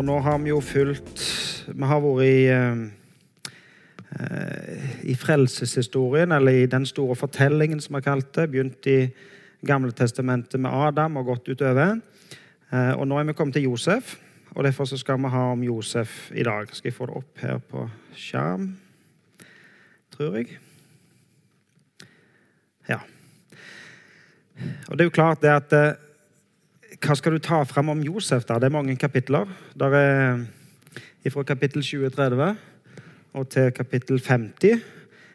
Og nå har vi jo fulgt Vi har vært i, eh, i frelseshistorien, eller i den store fortellingen, som vi har kalt det. Begynt i Gamle testamentet med Adam og gått utover. Eh, og nå er vi kommet til Josef, og derfor skal vi ha om Josef i dag. Skal jeg få det opp her på skjerm, tror jeg. Ja. Og det er jo klart det at eh, Hva skal du ta fram om Josef? da? Det er mange kapitler. Der er Fra kapittel 20-30 og til kapittel 50.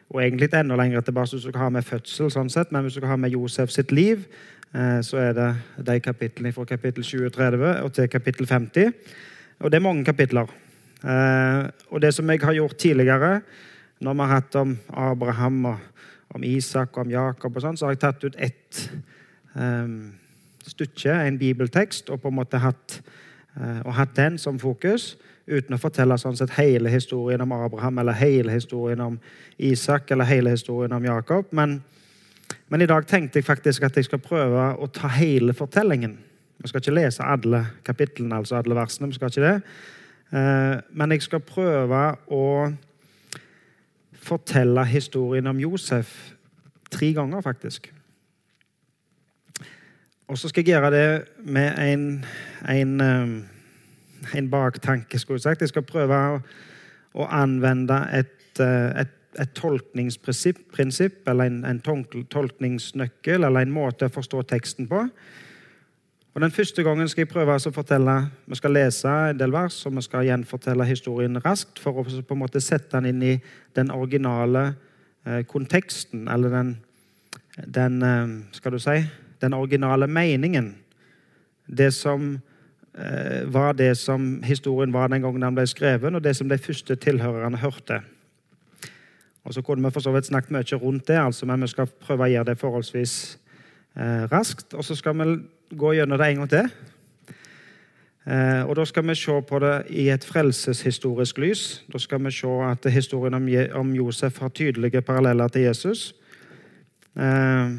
Og egentlig enda lenger tilbake hvis du skal ha med fødsel, sånn sett, men hvis du skal ha med Josef sitt liv, eh, så er det de kapitlene fra kapittel 20-30 og til kapittel 50. Og det er mange kapitler. Eh, og det som jeg har gjort tidligere, når vi har hatt om Abraham og om Isak og om Jakob, og sånn, så har jeg tatt ut ett stykke, en bibeltekst, og på en måte hatt, og hatt den som fokus, uten å fortelle sånn sett hele historien om Abraham eller hele historien om Isak eller hele historien om Jakob. Men, men i dag tenkte jeg faktisk at jeg skal prøve å ta hele fortellingen. Vi skal ikke lese alle kapitlene, altså alle versene. vi skal ikke det. Uh, men jeg skal prøve å fortelle historien om Josef tre ganger, faktisk. Og så skal jeg gjøre det med en, en, eh, en baktanke. skulle Jeg sagt. Jeg skal prøve å, å anvende et, eh, et, et tolkningsprinsipp, eller en, en, tolkningsnøkkel, eller en måte å forstå teksten på. Og Den første gangen skal jeg prøve å fortelle Vi skal lese en del vers, og vi skal gjenfortelle historien raskt for å på en måte sette den inn i den originale eh, konteksten, eller den, den Skal du si den originale meningen. Det som eh, var det som historien var den gangen den ble skrevet, og det som de første tilhørerne hørte. Og Så kunne vi for så vidt snakket mye rundt det, altså, men vi skal prøve å gjøre det forholdsvis eh, raskt. Og så skal vi gå gjennom det en gang til. Eh, og Da skal vi se på det i et frelseshistorisk lys. Da skal vi se at historien om, om Josef har tydelige paralleller til Jesus. Eh,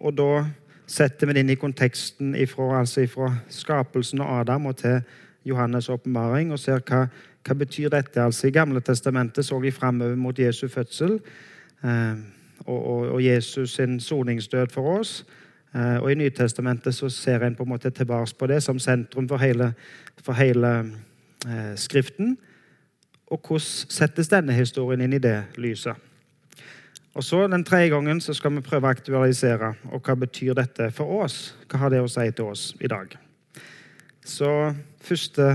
og da setter vi det inn i konteksten ifra, altså ifra skapelsen av Adam og til Johannes' åpenbaring og ser hva, hva betyr dette. Altså I Gamle testamentet så vi framover mot Jesu fødsel eh, og, og, og, Jesus sin soningsdød for oss. Eh, og I Nytestamentet så ser en på en måte tilbake på det som sentrum for hele, for hele eh, Skriften. Og hvordan settes denne historien inn i det lyset? Og så Den tredje gangen så skal vi prøve å aktualisere. Og hva betyr dette for oss? Hva har det å si til oss i dag? Så første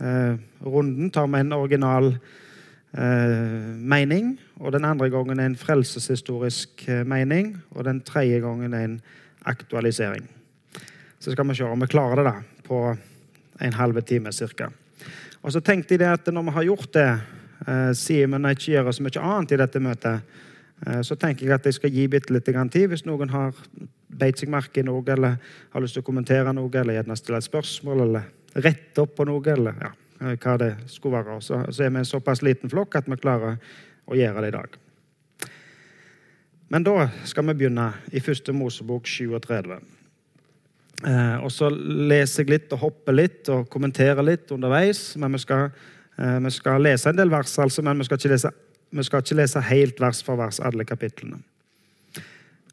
eh, runden tar vi en original eh, mening. Og den andre gangen en frelseshistorisk eh, mening. Og den tredje gangen en aktualisering. Så skal vi se om vi klarer det da, på en halv time ca. Og så tenkte jeg det at når vi har gjort det, eh, siden vi ikke gjør så mye annet i dette møtet, så tenker jeg at jeg skal gi bitte litt tid. Hvis noen har beit seg merke i noe, eller har lyst til å kommentere noe, eller gjerne stille et spørsmål, eller rette opp på noe, eller ja, eh, hva det skulle være, så, så er vi en såpass liten flokk at vi klarer å gjøre det i dag. Men da skal vi begynne i første Mosebok 37. Eh, og så leser jeg litt og hopper litt og kommenterer litt underveis. men Vi skal, eh, vi skal lese en del vers, altså, men vi skal ikke lese vi skal ikke lese helt vers for vers alle kapitlene.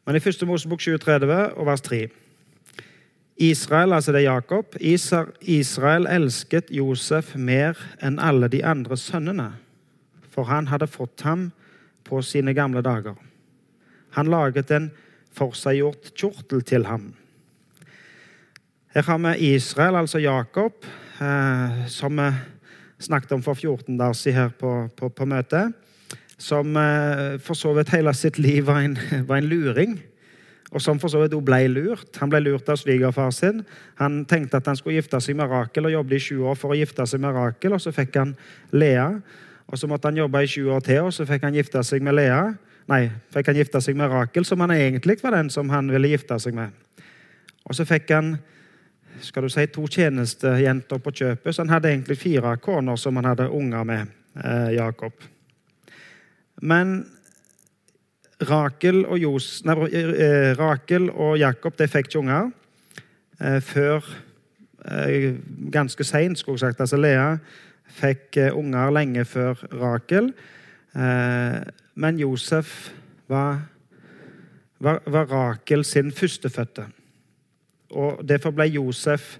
Men i første Mosebok 37 og vers 3 Israel, altså det er Jakob, Israel elsket Josef mer enn alle de andre sønnene, for han hadde fått ham på sine gamle dager. Han laget en forseggjort kjortel til ham. Her har vi Israel, altså Jakob, eh, som vi snakket om for 14 dager siden her på, på, på møtet som eh, for så vidt hele sitt liv var en, var en luring. Og som for så vidt ble lurt. Han ble lurt av svigerfar sin. Han tenkte at han skulle gifte seg med Rakel, og jobbet i sju år for å gifte seg med Rakel. Og så fikk han Lea. Og så måtte han jobbe i sju år til, og så fikk han gifte seg med Lea. Nei, fikk han gifte seg med Rakel, som han egentlig var den som han ville gifte seg med. Og så fikk han skal du si, to tjenestejenter på kjøpet, så han hadde egentlig fire koner som han hadde unger med. Eh, Jakob. Men Rakel og, Jos, nei, eh, Rakel og Jakob de fikk ikke unger eh, før eh, ganske seint, skulle jeg sagt. Altså Lea fikk eh, unger lenge før Rakel. Eh, men Josef var, var, var Rakel sin førstefødte. Og derfor ble Josef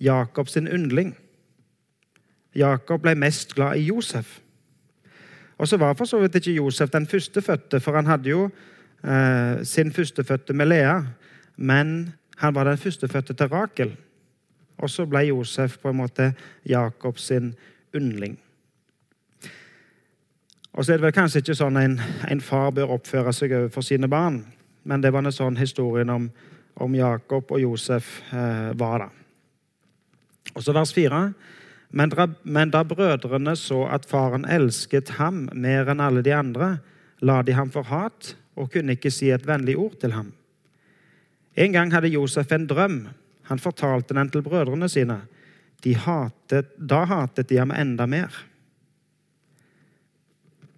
Jakob sin yndling. Jakob ble mest glad i Josef. Og så var for så vidt ikke Josef den førstefødte, for han hadde jo eh, sin førstefødte med Lea. Men han var den førstefødte til Rakel. Og så ble Josef på en måte Jakobs sin yndling. Og så er det vel kanskje ikke sånn en, en far bør oppføre seg overfor sine barn, men det var en sånn historien om, om Jakob og Josef eh, var. da. Og så vers fire. Men, men da brødrene så at faren elsket ham mer enn alle de andre, la de ham for hat og kunne ikke si et vennlig ord til ham. En gang hadde Josef en drøm. Han fortalte den til brødrene sine. Hatet, da hatet de ham enda mer.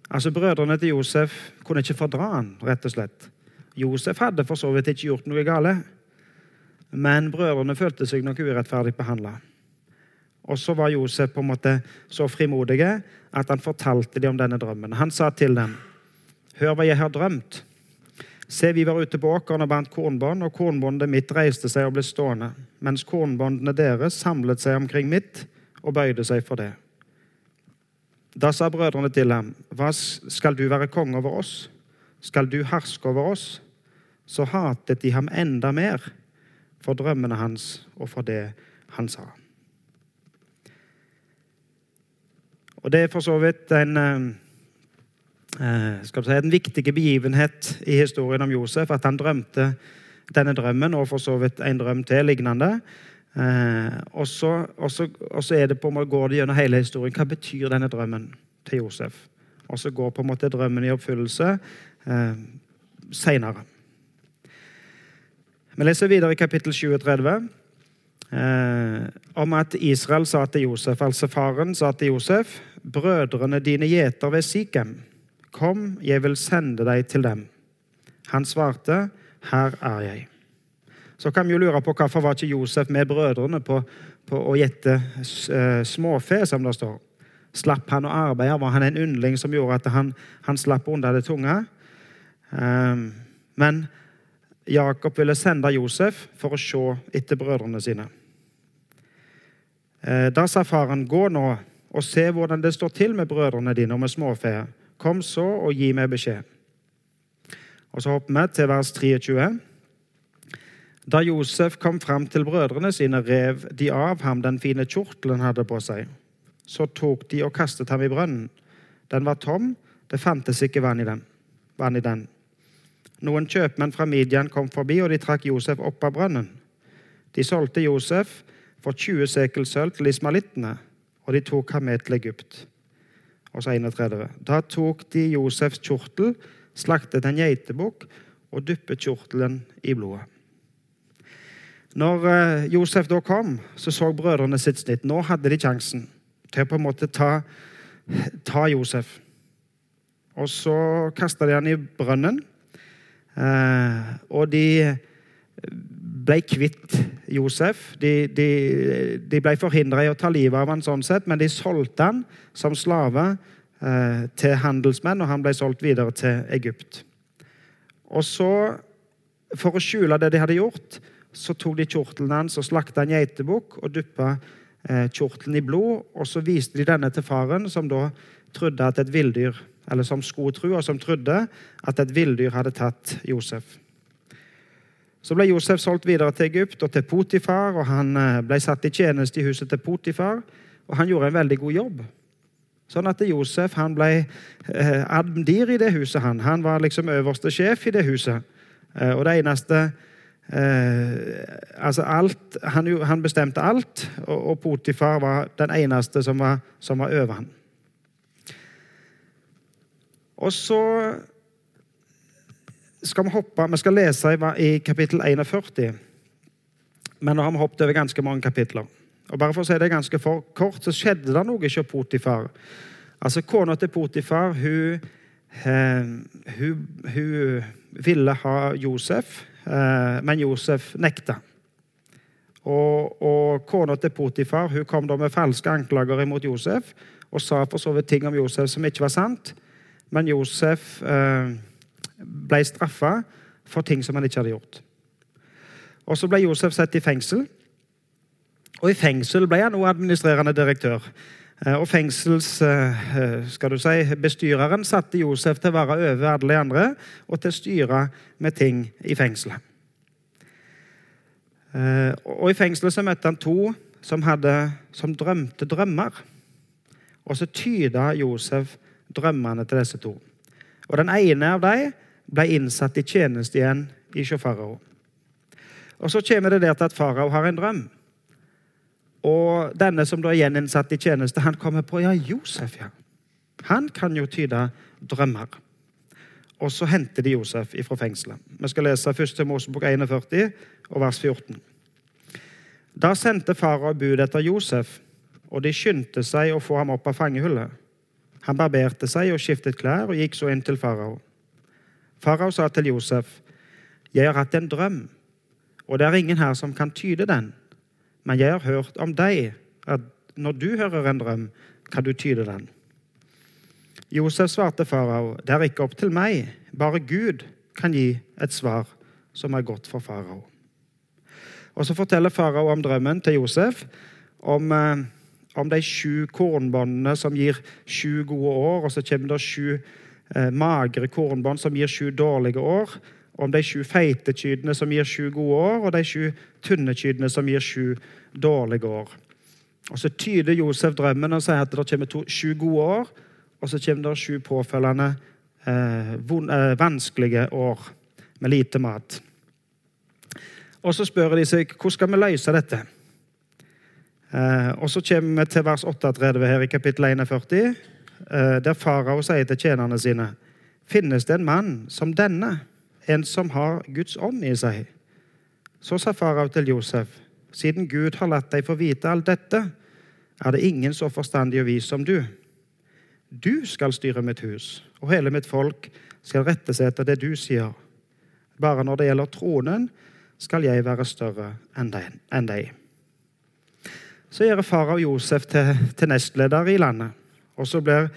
Altså, Brødrene til Josef kunne ikke fordra han, rett og slett. Josef hadde for så vidt ikke gjort noe gale, men brødrene følte seg nok urettferdig behandla. Og så var Josef på en måte så frimodig at han fortalte dem om denne drømmen. Han sa til dem, 'Hør hva jeg har drømt.' Se, vi var ute på åkeren og bandt kornbånd, og kornbåndet mitt reiste seg og ble stående, mens kornbåndene deres samlet seg omkring mitt og bøyde seg for det. Da sa brødrene til ham, Hva skal du være konge over oss? Skal du herske over oss? Så hatet de ham enda mer for drømmene hans og for det han sa. Og Det er for så vidt en, skal vi si, en viktig begivenhet i historien om Josef at han drømte denne drømmen, og for så vidt en drøm til lignende. Eh, og, så, er det på en går det gjennom hele historien. Hva betyr denne drømmen til Josef? Og så går på en måte drømmen i oppfyllelse eh, seinere. Vi leser videre i kapittel 37 eh, om at Israel sa til Josef, altså faren sa til Josef, brødrene dine gjeter ved Sikhem. Kom, jeg vil sende deg til dem. Han svarte, her er jeg. Så kan vi jo lure på hvorfor var ikke Josef med brødrene på, på å gjette eh, småfe, som det står. Slapp han å arbeide? Var han en yndling som gjorde at han, han slapp unna det tunge? Um, men Jakob ville sende Josef for å se etter brødrene sine. Uh, da sa faren, 'Gå nå og se hvordan det står til med brødrene dine og med småfe.' 'Kom så og gi meg beskjed.' Og Så hopper vi til vers 23. Da Josef kom fram til brødrene sine, rev de av ham den fine kjortelen hadde på seg. Så tok de og kastet ham i brønnen. Den var tom, det fantes ikke vann i den. Vann i den. Noen kjøpmenn fra Midian kom forbi, og de trakk Josef opp av brønnen. De solgte Josef for 20 sekel sølv til ismalittene, og de tok ham med til Egypt. Og så 31. Da tok de Josefs kjortel, slaktet en geitebukk og dyppet kjortelen i blodet. Når eh, Josef da kom, så så brødrene sitt snitt. Nå hadde de sjansen til å på en måte ta, ta Josef. Og så kasta de han i brønnen. Eh, og de ble kvitt Josef. De, de, de ble forhindra i å ta livet av han sånn sett, men de solgte han som slave eh, til handelsmenn, og han ble solgt videre til Egypt. Og så, for å skjule det de hadde gjort, så tok de kjortelen hans og slakta en geitebukk og duppa eh, kjortelen i blod. Og så viste de denne til faren, som da trodde at et villdyr eller som skulle tro, og som trodde at et villdyr hadde tatt Josef. Så ble Josef solgt videre til Egypt og til Potifar, og han eh, ble satt i tjeneste i huset til Potifar. Og han gjorde en veldig god jobb. Sånn at Josef han ble eh, admdir i det huset. Han Han var liksom øverste sjef i det huset. Eh, og det eneste Eh, altså alt, han, han, bestemte alt, og, og, Potifar var den eneste som var, som var over han. Og så skal vi hoppe Vi skal lese i, i kapittel 41. Men nå har vi hoppet over ganske mange kapitler. Og bare for å si det ganske for kort, så skjedde det noe hos Potifar. Altså, Kona til Potifar hun, eh, hun, hun ville ha Josef. Eh, men Josef nekta. Og, og kona til Potifar hun kom da med falske anklager imot Josef og sa for så vidt ting om Josef som ikke var sant. Men Josef eh, ble straffa for ting som han ikke hadde gjort. Og Så ble Josef satt i fengsel. Og I fengsel ble han også administrerende direktør. Eh, og fengsels, eh, skal du si, Bestyreren satte Josef til å være over alle de andre og til å styre med ting i fengselet. Eh, og I fengselet så møtte han to som, hadde, som drømte drømmer. Og så tyda Josef drømmene til disse to. Og Den ene av dem ble innsatt i tjeneste igjen i farao. Og Så kommer det der til at farao har en drøm. Og denne som da er gjeninnsatt i tjeneste, han kommer på ja, Josef, ja. Han kan jo tyde drømmer. Og så henter de Josef fra fengselet. Vi skal lese 1. Mosebok 41 og vers 14. Da sendte farao bud etter Josef, og de skyndte seg å få ham opp av fangehullet. Han barberte seg og skiftet klær og gikk så inn til farao. Farao sa til Josef, 'Jeg har hatt en drøm, og det er ingen her som kan tyde den.' 'Men jeg har hørt om deg, at når du hører en drøm, kan du tyde den.' Josef svarte farao, 'Det er ikke opp til meg, bare Gud kan gi et svar som er godt for farao.' Og Så forteller farao om drømmen til Josef, om eh, om de sju kornbåndene som gir sju gode år, og så kommer det sju eh, magre kornbånd som gir sju dårlige år. Om de sju feite kyrne som gir sju gode år, og de sju tynne kyrne som gir sju dårlige år. Og Så tyder Josef drømmen og sier at det kommer to, sju gode år, og så kommer det sju påfølgende eh, von, eh, vanskelige år med lite mat. Og Så spør de seg hvordan skal vi løse dette. Eh, og Så kommer vi til vers 38 her i kapittel 41, eh, der farao sier til tjenerne sine.: Finnes det en mann som denne, en som har Guds ånd i seg? Så sa farao til Josef.: Siden Gud har latt deg få vite alt dette, er det ingen så forstandig og vis som du. Du skal styre mitt hus, og hele mitt folk skal rette seg etter det du sier. Bare når det gjelder tronen, skal jeg være større enn deg så gjør farao Josef til, til, nestleder i landet. Og så blir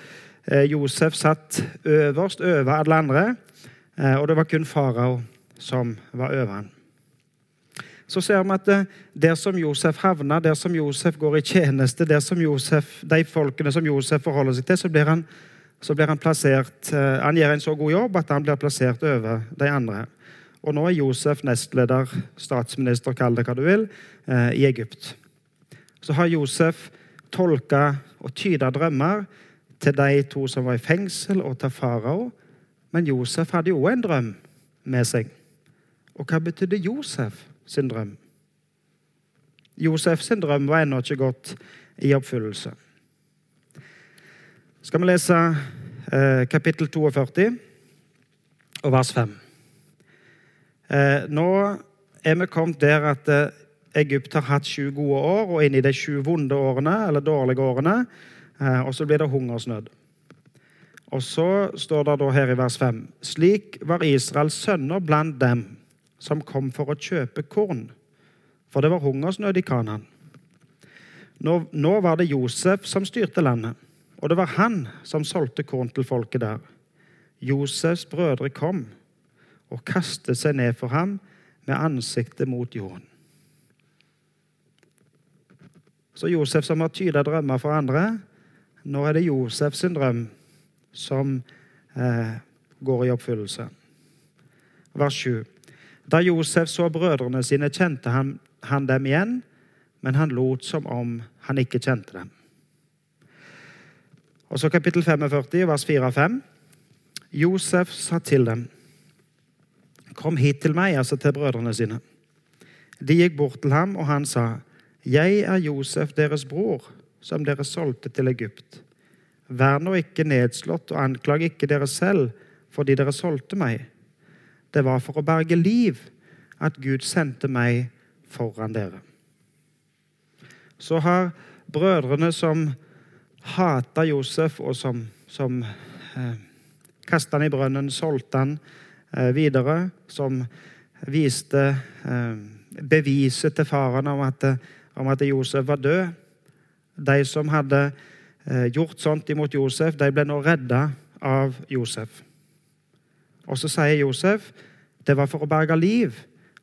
eh, Josef satt øverst over alle andre, eh, og det var kun farao som var over han. Så ser vi at eh, der som Josef havner, der som Josef går i tjeneste, der som Josef, de folkene som Josef forholder seg til, så blir han, så blir han plassert Han gjør en så god jobb at han blir plassert over de andre. Og nå er Josef nestleder, statsminister, kall det hva du vil, i Egypt så har Josef tolka og tyda drømmer til de to som var i fengsel, og til farao. Men Josef hadde jo en drøm med seg. Og hva betydde Josef sin drøm? Josef sin drøm var ennå ikke gått i oppfyllelse. Skal vi lese eh, kapittel 42 og vers 5. Eh, nå er vi kommet der at eh, Egypt har hatt sju gode år, og inn i de sju vonde årene, eller dårlige årene. Eh, og så blir det hungersnød. Og så står det da her i vers 5.: Slik var Israels sønner blant dem som kom for å kjøpe korn, for det var hungersnød i Kanan. Nå, nå var det Josef som styrte landet, og det var han som solgte korn til folket der. Josefs brødre kom og kastet seg ned for ham med ansiktet mot jorden. Så Josef som har tyda drømmer for andre, nå er det Josef sin drøm som eh, går i oppfyllelse. Vers 7. Da Josef så brødrene sine, kjente han, han dem igjen, men han lot som om han ikke kjente dem. Og så kapittel 45, vers 4 og 5. Josef sa til dem, Kom hit til meg, altså til brødrene sine. De gikk bort til ham, og han sa, 'Jeg er Josef, deres bror, som dere solgte til Egypt.' Vær nå ikke nedslått, og anklag ikke dere selv fordi dere solgte meg. Det var for å berge liv at Gud sendte meg foran dere. Så har brødrene som hata Josef, og som, som eh, kasta han i brønnen, solgte han eh, videre, som viste eh, beviset til faren om at, om at Josef var død. De som hadde eh, gjort sånt imot Josef, de ble nå redda av Josef. Og så sier Josef det var for å berge liv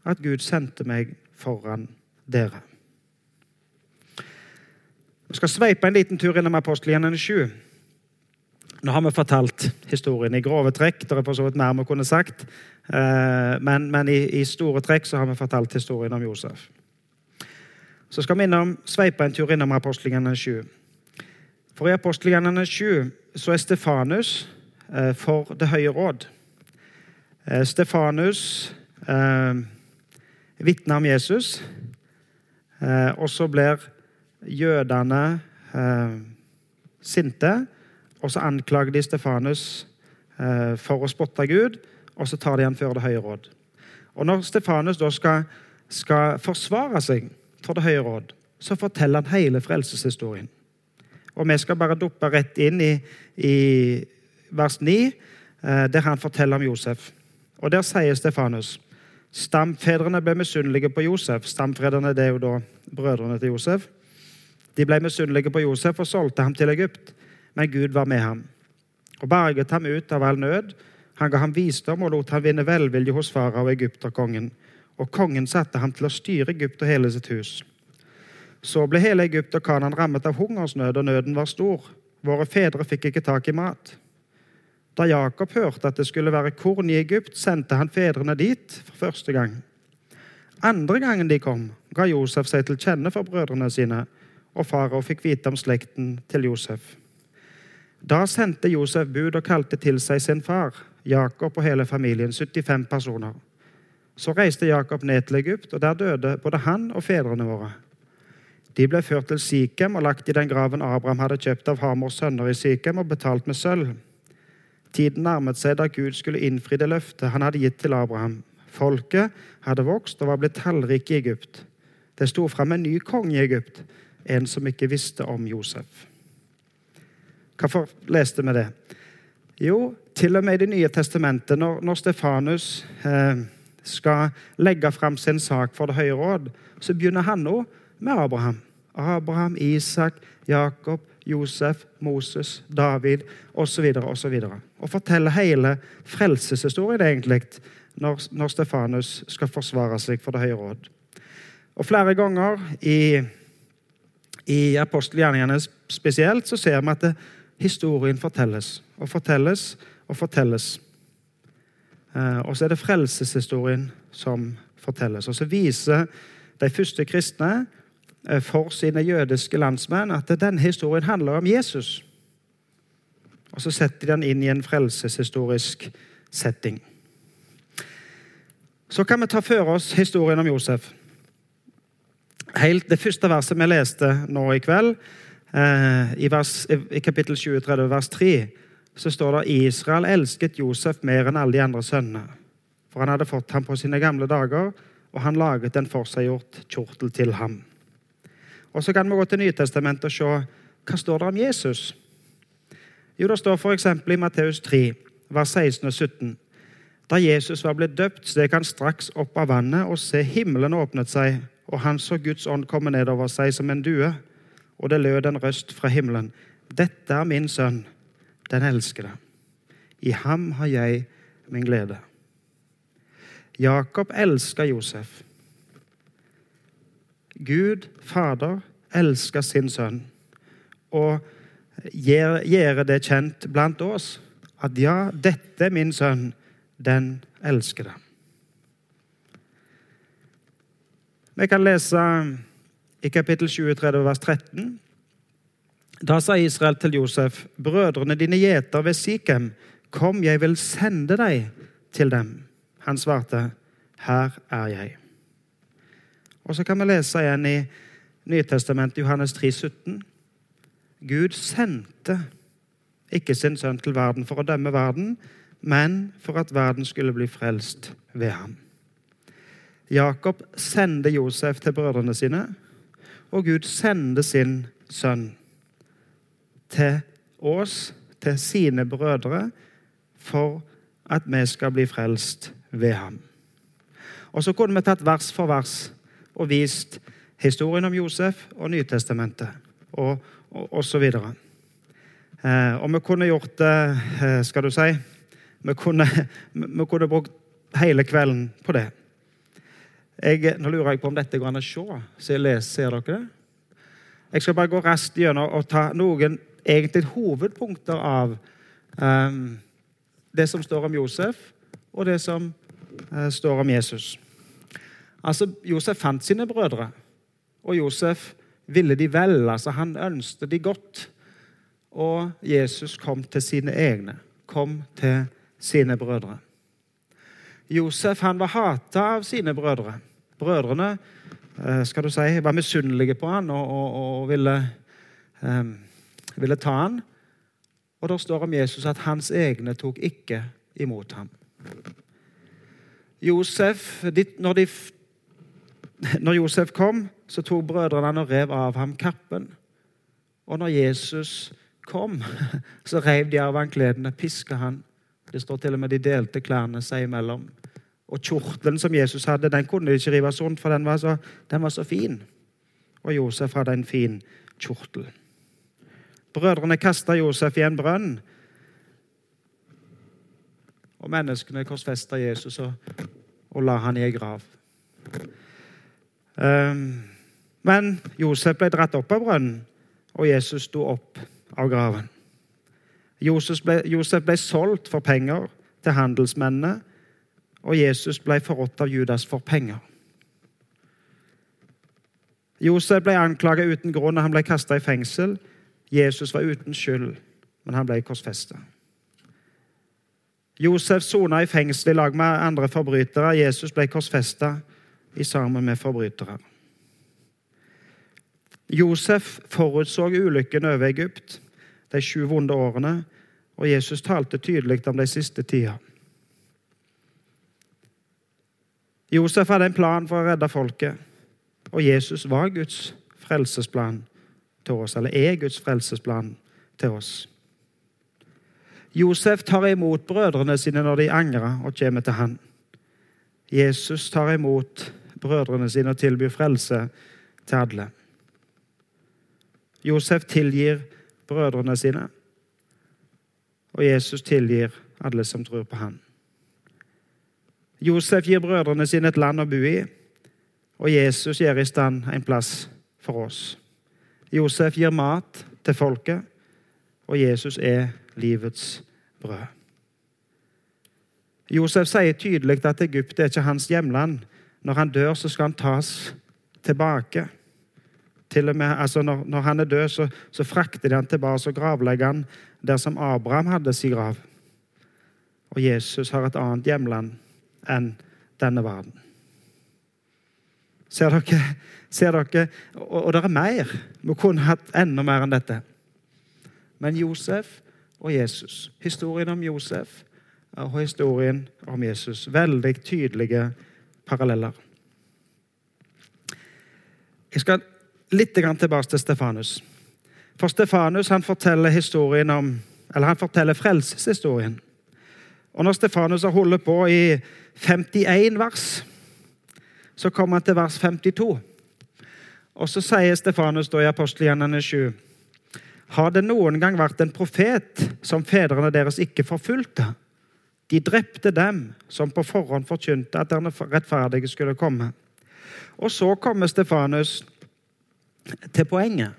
at Gud sendte meg foran dere. Vi skal sveipe en liten tur innom apostelgjerningen 7. Nå har vi fortalt historien i grove trekk. Det er for så vidt mer vi kunne sagt. Eh, men, men i, i, store trekk så har vi fortalt historien om Josef. Så skal vi innom, sveipe en tur innom apostelgjerningen 7. For i apostelgjerningen 7 så er Stefanus eh, for Det høye råd. Eh, Stefanus eh, vitner om Jesus, eh, og så blir jødene eh, sinte. Og så anklager de Stefanus eh, for å spotte Gud, og så tar de han før Det høye råd. Og Når Stefanus da skal, skal forsvare seg for Det høye råd, så forteller han hele frelseshistorien. Og Vi skal bare duppe rett inn i, i vers 9, eh, der han forteller om Josef. Og Der sier Stefanus stamfedrene ble misunnelige på Josef. Stamfedrene det er jo da brødrene til Josef. De ble misunnelige på Josef og solgte ham til Egypt, men Gud var med ham og berget ham ut av all nød. Han ga ham visdom og lot ham vinne velvilje hos farao, egypterkongen. Og kongen satte ham til å styre Egypt og hele sitt hus. Så ble hele Egypt og Kanan rammet av hungersnød, og nøden var stor. Våre fedre fikk ikke tak i mat. Da Jakob hørte at det skulle være korn i Egypt, sendte han fedrene dit for første gang. Andre gangen de kom, ga Josef seg til kjenne for brødrene sine, og farao fikk vite om slekten til Josef. Da sendte Josef bud og kalte til seg sin far, Jakob og hele familien, 75 personer. Så reiste Jakob ned til Egypt, og der døde både han og fedrene våre. De ble ført til Sikhem og lagt i den graven Abraham hadde kjøpt av Hamors sønner i Sikhem og betalt med sølv. Tiden nærmet seg da Gud skulle innfri det løftet han hadde gitt til Abraham. Folket hadde vokst og var blitt tallrike i Egypt. Det sto fram en ny konge i Egypt, en som ikke visste om Josef. Hvorfor leste vi det? Jo, til og med i Det nye testamentet, når, når Stefanus eh, skal legge fram sin sak for Det høye råd, så begynner han nå med Abraham. Abraham, Isak, Jakob, Josef, Moses, David osv. osv. Og forteller hele frelseshistorien egentlig når, når Stefanus skal forsvare seg for Det høye råd. Og Flere ganger i, i apostelgjerningene spesielt så ser vi at det, historien fortelles og fortelles og fortelles. Eh, og så er det frelseshistorien som fortelles. Og så viser de første kristne Eh, for sine jødiske landsmenn at denne historien handler om Jesus. Og så setter de den inn i en frelseshistorisk setting. Så kan vi ta for oss historien om Josef. Helt Det første verset vi leste nå i kveld, eh, i, vers, i kapittel 37, vers 3, så står det Israel elsket Josef mer enn alle de andre sønnene. For han hadde fått ham på sine gamle dager, og han laget en forseggjort kjortel til ham. Og Så kan vi gå til Nytestamentet og se hva står det om Jesus. Jo, Det står f.eks. i Matteus 3, vers 16 og 17. Da Jesus var blitt døpt, steg han straks opp av vannet, og se, himmelen åpnet seg, og han så Guds ånd komme nedover seg som en due. Og det lød en røst fra himmelen. Dette er min sønn, den elskede. I ham har jeg min glede. Jakob elska Josef. Gud Fader elsker sin sønn og gjør det kjent blant oss at ja, dette er min sønn, den elsker det. Vi kan lese i kapittel 23, vers 13. Da sa Israel til Josef, brødrene dine gjeter ved Sikhem, kom, jeg vil sende deg til dem. Han svarte, her er jeg. Og så kan vi lese igjen i Nytestamentet, Johannes 3, 17. Gud sendte ikke sin sønn til verden for å dømme verden, men for at verden skulle bli frelst ved ham. Jakob sendte Josef til brødrene sine, og Gud sendte sin sønn til oss, til sine brødre, for at vi skal bli frelst ved ham. Og Så kunne vi tatt vers for vers og vist historien om Josef og Nytestamentet og, og, og videre. Eh, og vi kunne gjort det, eh, skal du si Vi kunne, vi kunne brukt hele kvelden på det. Jeg, nå lurer jeg på om dette går an å se. Så jeg leser, ser dere det? Jeg skal bare gå raskt gjennom og ta noen egentlig hovedpunkter av um, det som står om Josef, og det som uh, står om Jesus. Altså, Josef fant sine brødre, og Josef ville de vel. altså Han ønsket de godt. Og Jesus kom til sine egne, kom til sine brødre. Josef han var hata av sine brødre. Brødrene uh, skal du si, var misunnelige på han og, og, og ville, um, ville ta han. Og der står om Jesus at hans egne tok ikke imot ham. Josef, når, de, når Josef kom, så tok brødrene han og rev av ham kappen. Og når Jesus kom, så rev de av han kledene, piska han. Det står til og med de delte klærne seg imellom. Og kjortelen som Jesus hadde, den kunne de ikke rive rundt, for den var så, den var så fin. Og Josef hadde en fin kjortel. Brødrene kasta Josef i en brønn. Og menneskene korsfesta Jesus og, og, la han i ei grav. Um, men Josef ble dratt opp av brønnen, og Jesus sto opp av graven. Josef ble, Josef ble solgt for penger til handelsmennene, og Jesus ble forrådt av Judas for penger. Josef ble anklaget uten grunn, og han ble kasta i fengsel. Jesus var uten skyld, men han ble korsfesta. Josef sona i fengsel i lag med andre forbrytere. Jesus ble korsfesta sammen med forbrytere. Josef forutså ulykken over Egypt, de sju vonde årene, og Jesus talte tydelig om de siste tida. Josef hadde en plan for å redde folket, og Jesus var Guds frelsesplan til oss, eller er Guds frelsesplan til oss. Josef tar imot brødrene sine når de angrer og kommer til han. Jesus tar imot brødrene sine og tilbyr frelse til alle. Josef tilgir brødrene sine, og Jesus tilgir alle som tror på han. Josef gir brødrene sine et land å bo i, og Jesus gjør i stand en plass for oss. Josef gir mat til folket, og Jesus er livets brød. Josef sier tydelig at Egypt er ikke hans hjemland. Når han dør, så skal han tas tilbake. Til og med, altså når, når han er død, så, så frakter de han tilbake og gravlegger han der som Abraham hadde sin grav. Og Jesus har et annet hjemland enn denne verden. Ser dere? Ser dere? Og, og det er mer. Vi kunne hatt enda mer enn dette. Men Josef og Jesus. Historien om Josef og historien om Jesus. Veldig tydelige paralleller. Jeg skal litt tilbake til Stefanus. For Stefanus han forteller historien om, eller han forteller frelseshistorien. Og når Stefanus har holdt på i 51 vers, så kommer han til vers 52. Og så sier Stefanus da i Apostelgjennene 7.: Har det noen gang vært en profet som fedrene deres ikke forfulgte? De drepte dem som på forhånd forkynte at den rettferdige skulle komme. Og så kommer Stefanus til poenget.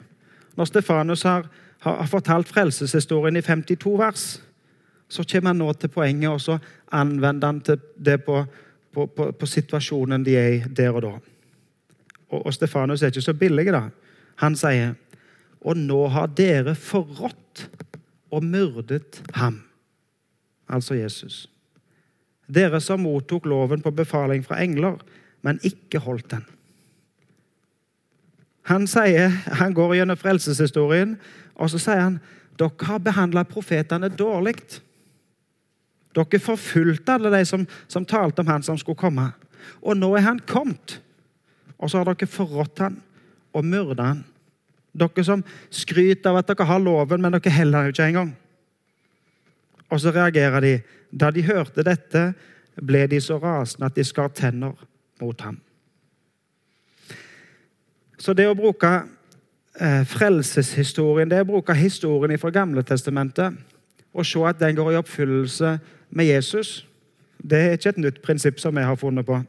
Når Stefanus har, har fortalt frelseshistorien i 52 vers, så kommer han nå til poenget, og så anvender han det på, på, på, på situasjonen de er i der og da. Og, og Stefanus er ikke så billig, da. Han sier Og nå har dere forrådt og myrdet ham. Altså Jesus. Dere som mottok loven på befaling fra engler, men ikke holdt den. Han sier, han går gjennom frelseshistorien, og så sier han dere har behandla profetene dårlig. Dere forfulgte alle de som, som talte om han som skulle komme. Og nå er han kommet. Og så har dere forrådt han og myrda han. Dere som skryter av at dere har loven, men dere heller ikke engang. Og så reagerer de. Da de hørte dette, ble de så rasende at de skar tenner mot ham. Så det å bruke eh, frelseshistorien, det å bruke historien fra Gamle Testamentet og se at den går i oppfyllelse med Jesus, det er ikke et nytt prinsipp som vi har funnet på.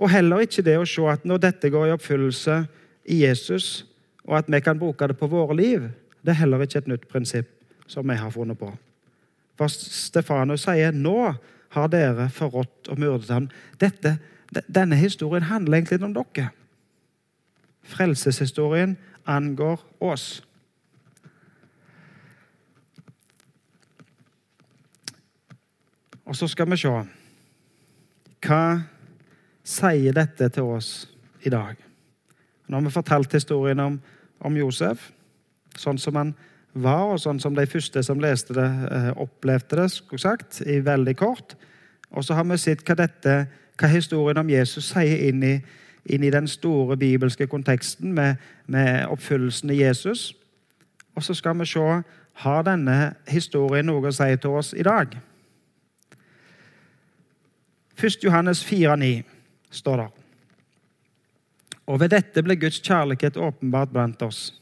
Og heller ikke det å se at når dette går i oppfyllelse i Jesus, og at vi kan bruke det på våre liv, det er heller ikke et nytt prinsipp som vi har funnet på. For Stefanus sier nå har dere forrådt og myrdet ham. Dette, denne historien handler egentlig om dere. Frelseshistorien angår oss. Og så skal vi se hva sier dette til oss i dag. Nå har vi fortalt historien om, om Josef, sånn som han var, og sånn som de første som leste det, eh, opplevde det, skulle sagt, i veldig kort. Og så har vi sett hva, dette, hva historien om Jesus sier inn i, inn i den store bibelske konteksten med, med, oppfyllelsen i Jesus. Og så skal vi se har denne historien noe å si til oss i dag. 1. Johannes 4,9 står der. Og ved dette ble Guds kjærlighet åpenbart blant oss,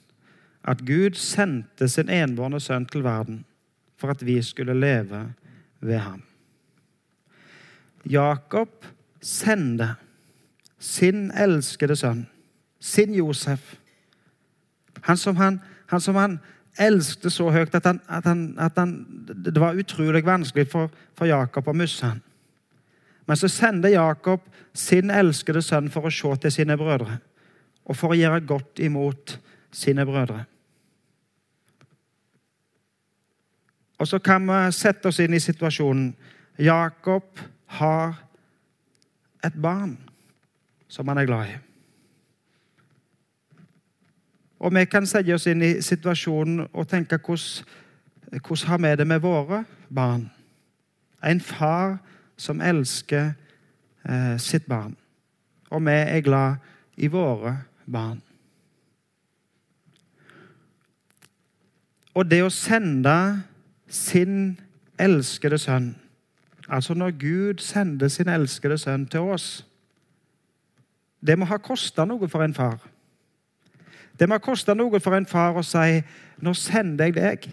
at Gud sendte sin enbårne sønn til verden for at vi skulle leve ved ham. Jakob sendte sin elskede sønn, sin Josef. Han som han, han, som han elsket så høyt at, han, at, at det var utrolig vanskelig for, for Jakob å miste ham. Men så sender Jakob sin elskede sønn for å se til sine brødre og for å gjøre godt imot sine brødre. Og så kan vi sette oss inn i situasjonen. Jakob har et barn som han er glad i. Og vi kan sette oss inn i situasjonen og tenke hvordan, hvordan har vi det med våre barn? En far som elsker eh, sitt barn. Og vi er glad i våre barn. Og det å sende sin elskede sønn Altså når Gud sender sin elskede sønn til oss Det må ha kosta noe for en far. Det må ha kosta noe for en far å si 'Nå sender jeg deg'.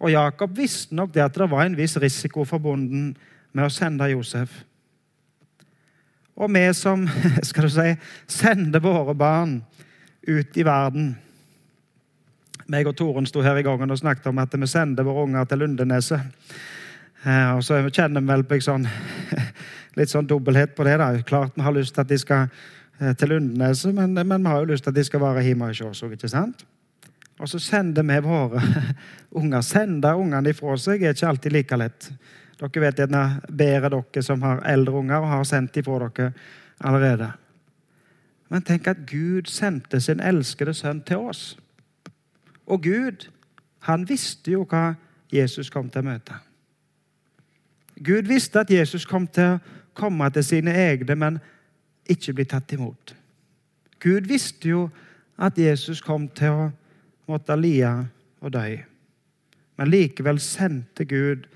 Og Jakob visste nok det at det var en viss risiko forbundet med å sende Josef. Og vi som skal du si, sender våre barn ut i verden meg og Toren sto her i gangen og snakket om at vi sender våre unger til Lundeneset. Eh, og så kjenner vi vel på sånn, litt sånn dobbelthet på det. da. Klart vi har lyst til at de skal eh, til Lundeneset, men, men, vi har jo lyst til at de skal være hjemme hos oss. ikke sant? Og så sender vi våre unger. Sende ungene ifra seg er ikke alltid like lett. Dere vet gjerne bedre, dere som har eldre unger og har sendt ifra dere allerede. Men tenk at Gud sendte sin elskede sønn til oss. Og Gud, han visste jo hva Jesus kom til å møte. Gud visste at Jesus kom til å komme til sine egne, men ikke bli tatt imot. Gud visste jo at Jesus kom til å måtte Alia og deg. Men likevel sendte Gud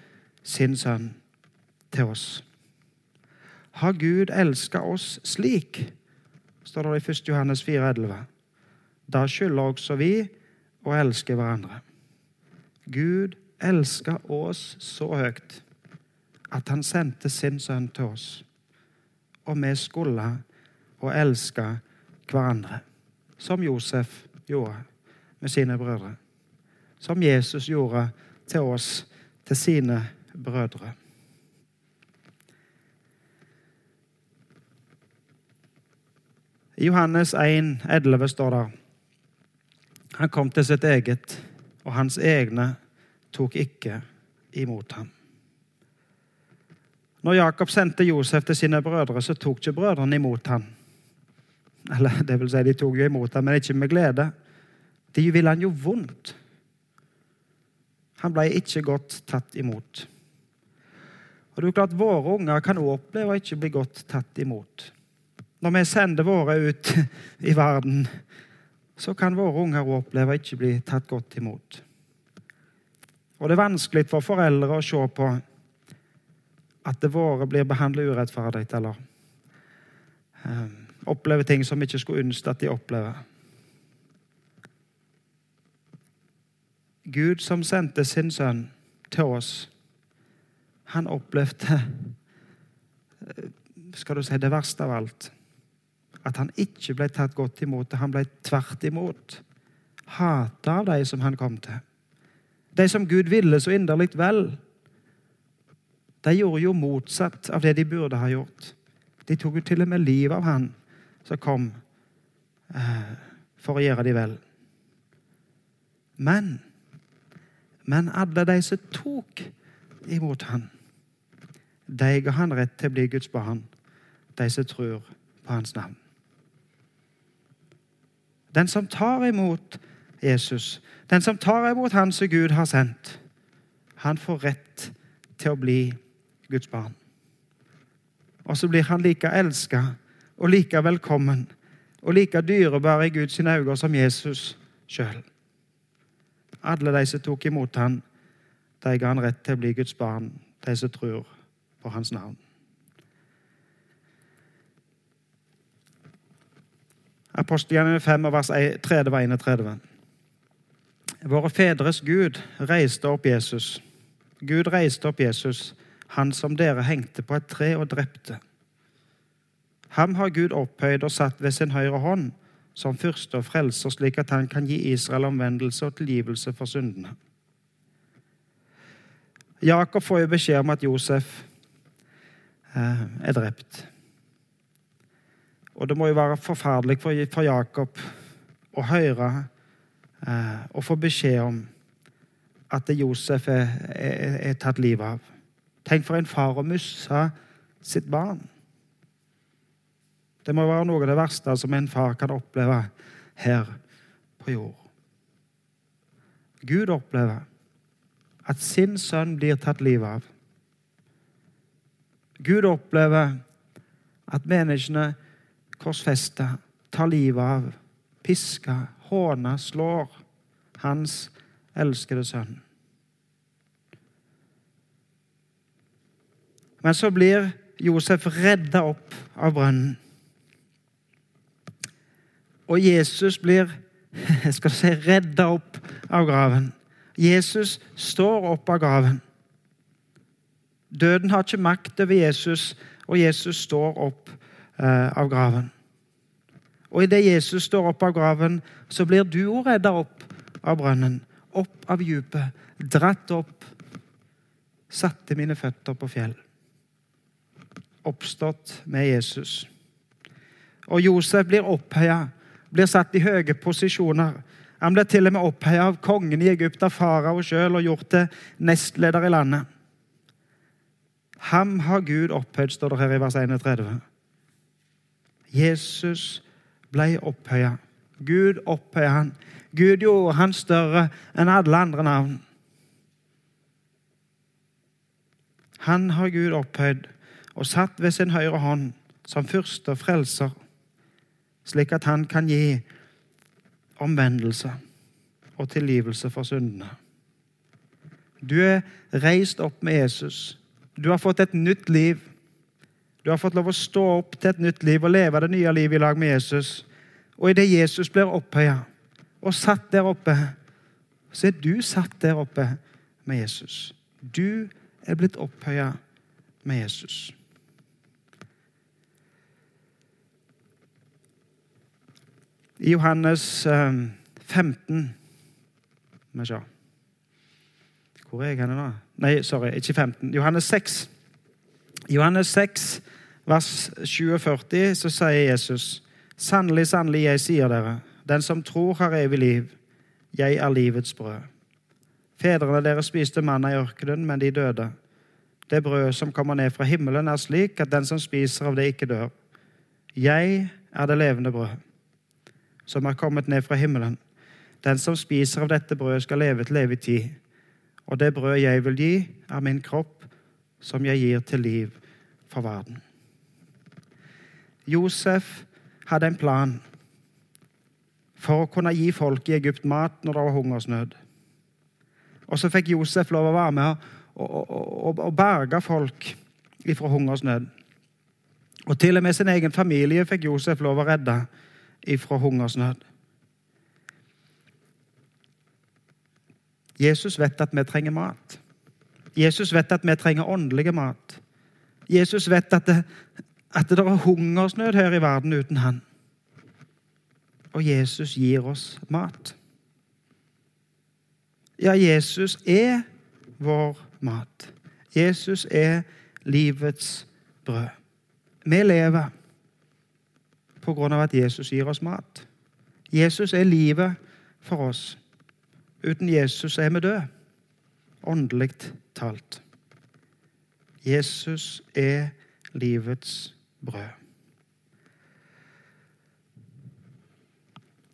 sin sønn til oss. Har Gud elska oss slik? står det i 1. Johannes 4,11. Da skylder også vi å elske hverandre. Gud elska oss så høyt at han sendte sin sønn til oss. Og vi skulle å elske hverandre, som Josef gjorde med sine brødre. Som Jesus gjorde til oss, til sine brødre. I Johannes 1, 11 står det Han kom til sitt eget, og hans egne tok ikke imot ham. Når Jakob sendte Josef til sine brødre, så tok ikke brødrene imot ham. Eller det vil si, de tok jo imot ham, men ikke med glede. De ville han jo vondt. Han ble ikke godt tatt imot. Og det er klart Våre unger kan også oppleve å ikke bli godt tatt imot. Når vi sender våre ut i verden, så kan våre unger også oppleve å ikke bli tatt godt imot. Og det er vanskelig for foreldre å se på at det våre blir behandlet urettferdig. eller um, opplever ting som vi ikke skulle ønske at de opplever. Gud som sendte sin sønn til oss, han opplevde skal du si, det verste av alt. At han ikke ble tatt godt imot. Han ble tvert imot hata av de som han kom til. De som Gud ville så inderlig vel. De gjorde jo motsatt av det de burde ha gjort. De tok jo til og med livet av han som kom eh, for å gjøre de vel. Men men alle de som tok imot han, de ga han rett til å bli Guds barn, de som tror på hans navn. Den som tar imot Jesus, den som tar imot Han som Gud har sendt, han får rett til å bli Guds barn. Og så blir han like elska og like velkommen og like dyrebar i Guds øyne som Jesus sjøl. Alle de som tok imot han, de ga han rett til å bli Guds barn, de som tror på hans navn. Apostelgjerningen 5, vers 30-31. Våre fedres Gud reiste opp Jesus. Gud reiste opp Jesus, han som dere hengte på et tre og drepte. Ham har Gud opphøyd og satt ved sin høyre hånd som fyrste og frelser, slik at han kan gi Israel omvendelse og tilgivelse for syndene. Jakob får jo beskjed om at Josef eh, er drept. Og det må jo være forferdelig for Jakob å høre eh, og få beskjed om at Josef er, er, er tatt livet av. Tenk for en far å miste sitt barn. Det må være noe av det verste som en far kan oppleve her på jord. Gud opplever at sin sønn blir tatt livet av. Gud opplever at menneskene korsfester, tar livet av, pisker, håner, slår hans elskede sønn. Men så blir Josef redda opp av brønnen. Og Jesus blir skal du si, redda opp av graven. Jesus står opp av graven. Døden har ikke makt over Jesus, og Jesus står opp eh, av graven. Og idet Jesus står opp av graven, så blir du òg redda opp av brønnen, opp av dypet, dratt opp, satte mine føtter på fjell. Oppstått med Jesus. Og Josef blir opphøya blir satt i høye posisjoner. Han blir til og med oppheia av kongen i Egypt, av farao sjøl, og gjort til nestleder i landet. Ham har Gud opphøyd, står det her i vers 31. Jesus ble opphøya. Gud opphøya han. Gud gjorde han større enn alle andre navn. Han har Gud opphøyd og satt ved sin høyre hånd som fyrste og frelser slik at han kan gi omvendelse og tilgivelse for syndene. Du er reist opp med Jesus. Du har fått et nytt liv. Du har fått lov å stå opp til et nytt liv og leve det nye livet i lag med Jesus. Og idet Jesus blir opphøya og satt der oppe, så er du satt der oppe med Jesus. Du er blitt opphøya med Jesus. I Johannes 15 Må vi se Hvor er jeg henne nå? Nei, sorry, ikke 15. Johannes 6. Johannes 6, vers 47, så sier Jesus.: Sannelig, sannelig, jeg sier dere, den som tror, har evig liv. Jeg er livets brød. Fedrene deres spiste manna i ørkenen, men de døde. Det brødet som kommer ned fra himmelen, er slik at den som spiser av det, ikke dør. Jeg er det levende brød som er kommet ned fra himmelen. Den som spiser av dette brødet, skal leve til evig tid. Og det brødet jeg vil gi, er min kropp, som jeg gir til liv for verden. Josef hadde en plan for å kunne gi folk i Egypt mat når det var hungersnød. Og så fikk Josef lov å være med og, og, og, og berge folk ifra hungersnød. Og til og med sin egen familie fikk Josef lov å redde ifra hungersnød. Jesus vet at vi trenger mat. Jesus vet at vi trenger åndelig mat. Jesus vet at det, at det er hungersnød her i verden uten han. Og Jesus gir oss mat. Ja, Jesus er vår mat. Jesus er livets brød. Vi lever av at Jesus gir oss mat. Jesus er livet for oss. Uten Jesus er vi døde, åndelig talt. Jesus er livets brød.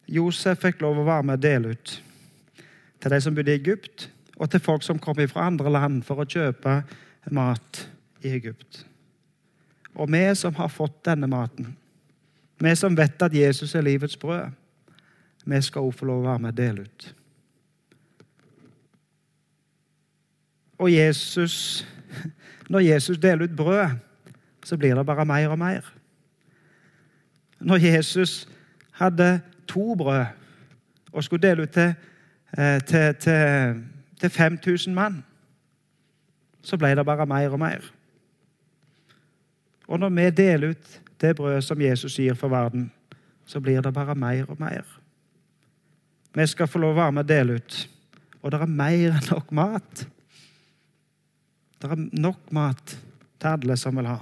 Josef fikk lov å være med og dele ut til de som bodde i Egypt, og til folk som kom fra andre land for å kjøpe mat i Egypt. Og vi som har fått denne maten, vi som vet at Jesus er livets brød, vi skal også få lov å være med og dele ut. Og Jesus, når Jesus deler ut brød, så blir det bare mer og mer. Når Jesus hadde to brød og skulle dele ut til, eh, til, til, til 5000 mann, så ble det bare mer og mer. Og når vi deler ut det brødet som Jesus gir for verden, så blir det bare mer og mer. Vi skal få lov å være med og dele ut. Og det er mer enn nok mat. Det er nok mat til alle som vil ha.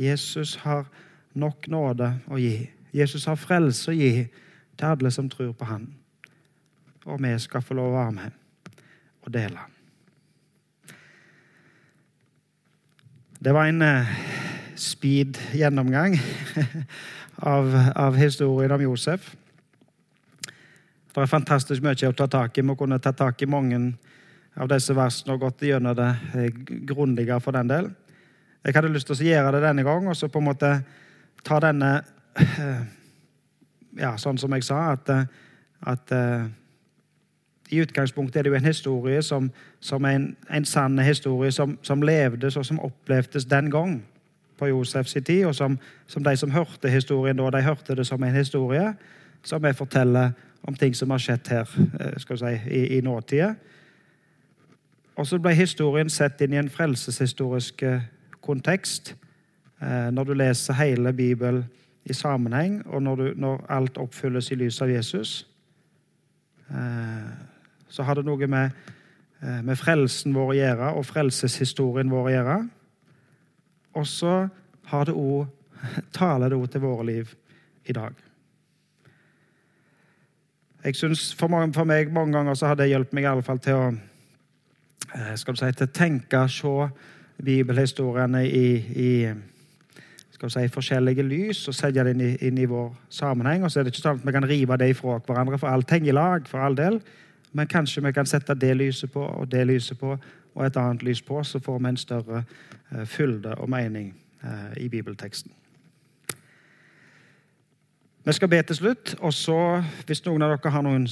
Jesus har nok nåde å gi. Jesus har frelse å gi til alle som tror på Han. Og vi skal få lov å være med og dele. Det var en uh, speed gjennomgang av, av, historien om Josef. Det er fantastisk mye å ta tak i. Vi kunne ta tak i mange av disse versene og gått gjennom det eh, grundigere for den del. Jeg hadde lyst til å gjøre det denne gang og så på en måte ta denne eh, Ja, sånn som jeg sa, at, at i utgangspunktet er det jo en historie som, som en, en sann historie som, som, levdes og som opplevdes den gang på Josefs tid, og som, som, de som hørte historien da, de hørte det som en historie som jeg forteller om ting som har skjedd her skal skal si, i, i nåtida. Og så ble historien sett inn i en frelseshistorisk eh, kontekst. Eh, når du leser hele Bibelen i sammenheng, og når, du, når alt oppfylles i lys av Jesus så har det noe med, eh, med frelsen vår å gjøre og frelseshistorien vår å gjøre. Og så taler det ord til våre liv i dag. Jeg synes for, mange, for meg mange ganger så har det hjulpet meg i alle fall til å eh, skal du si, til å tenke se bibelhistoriene i, i skal du si, forskjellige lys og sette det inn i, inn i, vår sammenheng. Og så er det ikke sånn at vi kan rive det ifra hverandre, for alt henger i lag. for all del. Men kanskje vi kan sette det lyset på og det lyset på og et annet lys på, så får vi en større uh, fylde og mening uh, i bibelteksten. Vi skal be til slutt, og så, hvis noen av dere har noen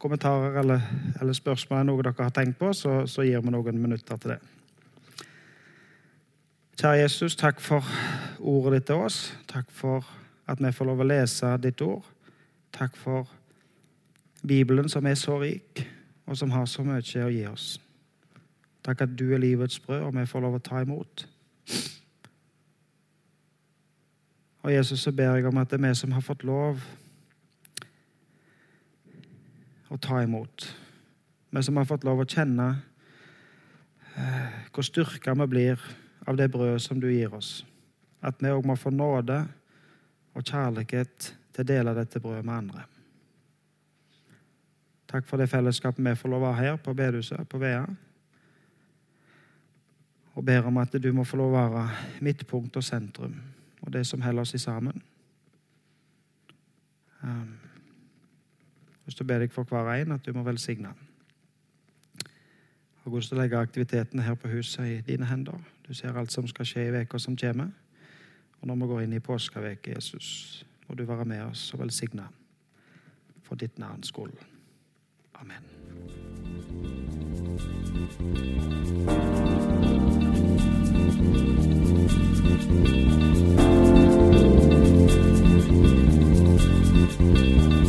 kommentarer eller, eller spørsmål, noe dere har tenkt på, så, så gir vi noen minutter til det. Kjære Jesus, takk for ordet ditt til oss. Takk for at vi får lov å lese ditt ord. Takk for Bibelen som er så rik, og som har så mye å gi oss. Takk at du er livets brød, og vi får lov å ta imot. Og Jesus, så ber jeg om at det er vi som har fått lov å ta imot. Vi som har fått lov å kjenne eh, hvor styrka vi blir av det brødet som du gir oss. At vi òg må få nåde og kjærlighet til å dele dette brødet med andre. Takk for det fellesskapet vi får lov å ha her på bedehuset på Vea. Og ber om at du må få lov å være midtpunkt og sentrum, og det som holder oss i sammen. Um, jeg vil be deg for hver en at du må velsigne. Og til å legge aktivitetene her på huset i dine hender. Du ser alt som skal skje i uka som kommer. Og når vi går inn i påskeveke, Jesus, må du være med oss og velsigne for ditt navns skyld. Amen. Thank you.